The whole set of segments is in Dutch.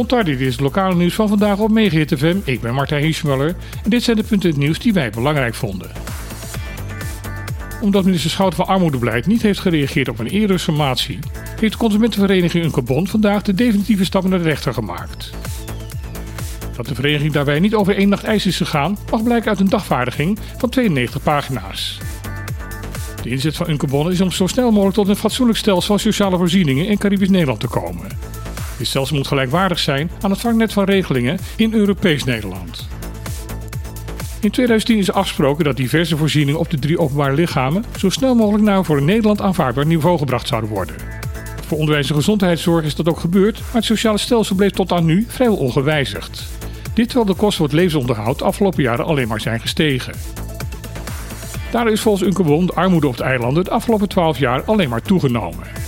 Montar, dit is het lokale nieuws van vandaag op Megahit FM. Ik ben Martijn Hiesmuller en dit zijn de punten in het nieuws die wij belangrijk vonden. Omdat minister Schouten van Armoedebeleid niet heeft gereageerd op een eerdere sommatie, heeft de consumentenvereniging Unkebond vandaag de definitieve stap naar de rechter gemaakt. Dat de vereniging daarbij niet over één nacht ijs is gegaan, mag blijken uit een dagvaardiging van 92 pagina's. De inzet van Unkebon is om zo snel mogelijk tot een fatsoenlijk stelsel van sociale voorzieningen in Caribisch Nederland te komen. Dit stelsel moet gelijkwaardig zijn aan het vangnet van regelingen in Europees Nederland. In 2010 is afgesproken dat diverse voorzieningen op de drie openbare lichamen zo snel mogelijk naar een voor Nederland aanvaardbaar niveau gebracht zouden worden. Voor onderwijs en gezondheidszorg is dat ook gebeurd, maar het sociale stelsel bleef tot aan nu vrijwel ongewijzigd. Dit terwijl de kosten voor het levensonderhoud de afgelopen jaren alleen maar zijn gestegen. Daardoor is volgens Unkebond de armoede op de eilanden de afgelopen 12 jaar alleen maar toegenomen.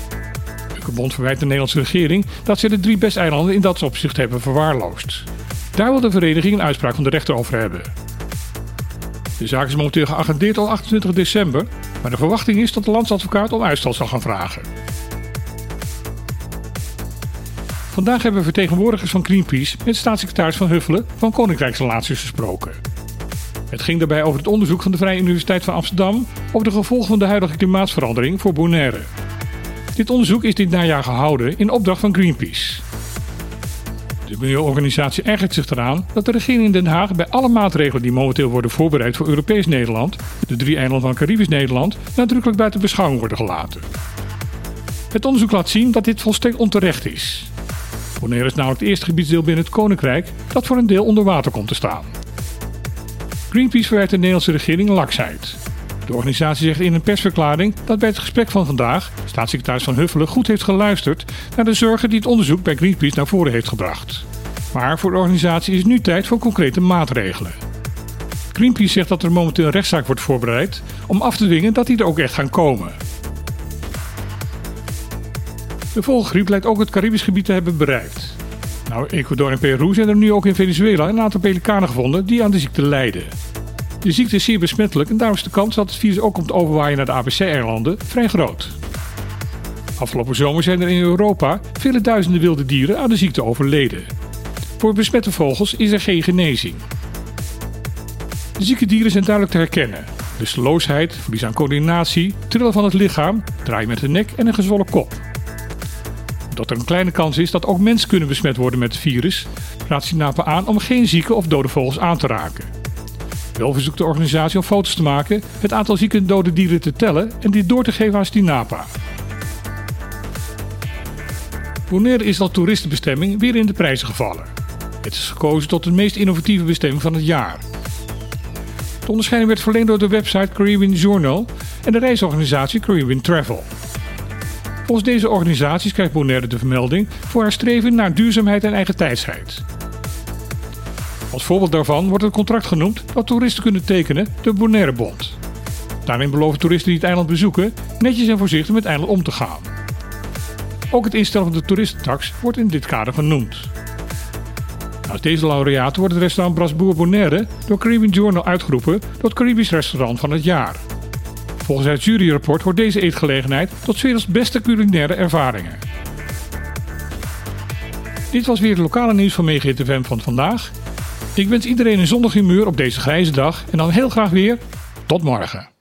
Unkebond verwijt de Nederlandse regering dat ze de drie beste eilanden in dat opzicht hebben verwaarloosd. Daar wil de vereniging een uitspraak van de rechter over hebben. De zaak is momenteel geagendeerd al 28 december, maar de verwachting is dat de landsadvocaat om uitstel zal gaan vragen. Vandaag hebben vertegenwoordigers van Greenpeace met staatssecretaris Van Huffelen van Koninkrijksrelaties gesproken. Het ging daarbij over het onderzoek van de Vrije Universiteit van Amsterdam over de gevolgen van de huidige klimaatsverandering voor Bonaire. Dit onderzoek is dit najaar gehouden in opdracht van Greenpeace. De milieuorganisatie ergert zich eraan dat de regering in Den Haag bij alle maatregelen die momenteel worden voorbereid voor Europees Nederland, de drie eilanden van Caribisch Nederland, nadrukkelijk buiten beschouwing worden gelaten. Het onderzoek laat zien dat dit volstrekt onterecht is. Bonaire is namelijk het eerste gebiedsdeel binnen het Koninkrijk dat voor een deel onder water komt te staan. Greenpeace verwijt de Nederlandse regering laksheid. De organisatie zegt in een persverklaring dat bij het gesprek van vandaag staatssecretaris Van Huffelen goed heeft geluisterd naar de zorgen die het onderzoek bij Greenpeace naar voren heeft gebracht. Maar voor de organisatie is nu tijd voor concrete maatregelen. Greenpeace zegt dat er momenteel een rechtszaak wordt voorbereid om af te dwingen dat die er ook echt gaan komen. De vogelgriep lijkt ook het Caribisch gebied te hebben bereikt. Nou, Ecuador en Peru zijn er nu ook in Venezuela een aantal pelikanen gevonden die aan de ziekte lijden. De ziekte is zeer besmettelijk en daarom is de kans dat het virus ook komt overwaaien naar de ABC-eilanden vrij groot. Afgelopen zomer zijn er in Europa vele duizenden wilde dieren aan de ziekte overleden. Voor besmette vogels is er geen genezing. De zieke dieren zijn duidelijk te herkennen. Lusteloosheid, verlies aan coördinatie, trillen van het lichaam, draaien met de nek en een gezwollen kop. Dat er een kleine kans is dat ook mensen kunnen besmet worden met het virus, raadt Sinapa aan om geen zieke of dode vogels aan te raken. Wel verzoekt de organisatie om foto's te maken, het aantal zieke en dode dieren te tellen en dit door te geven aan Stinapa. Bonaire is als toeristenbestemming weer in de prijzen gevallen. Het is gekozen tot de meest innovatieve bestemming van het jaar. De onderscheiding werd verleend door de website Caribbean Journal en de reisorganisatie Caribbean Travel. Volgens deze organisaties krijgt Bonaire de vermelding voor haar streven naar duurzaamheid en eigen tijdsheid. Als voorbeeld daarvan wordt het contract genoemd dat toeristen kunnen tekenen, de Bonaire Bond. Daarin beloven toeristen die het eiland bezoeken netjes en voorzichtig met het eiland om te gaan. Ook het instellen van de toeristentax wordt in dit kader genoemd. Naast deze laureaten wordt het restaurant Brasbourg Bonaire door Caribbean Journal uitgeroepen tot Caribisch restaurant van het jaar. Volgens het juryrapport hoort deze eetgelegenheid tot werelds beste culinaire ervaringen. Dit was weer het lokale nieuws van Megahit FM van vandaag. Ik wens iedereen een zondag humeur op deze grijze dag en dan heel graag weer tot morgen.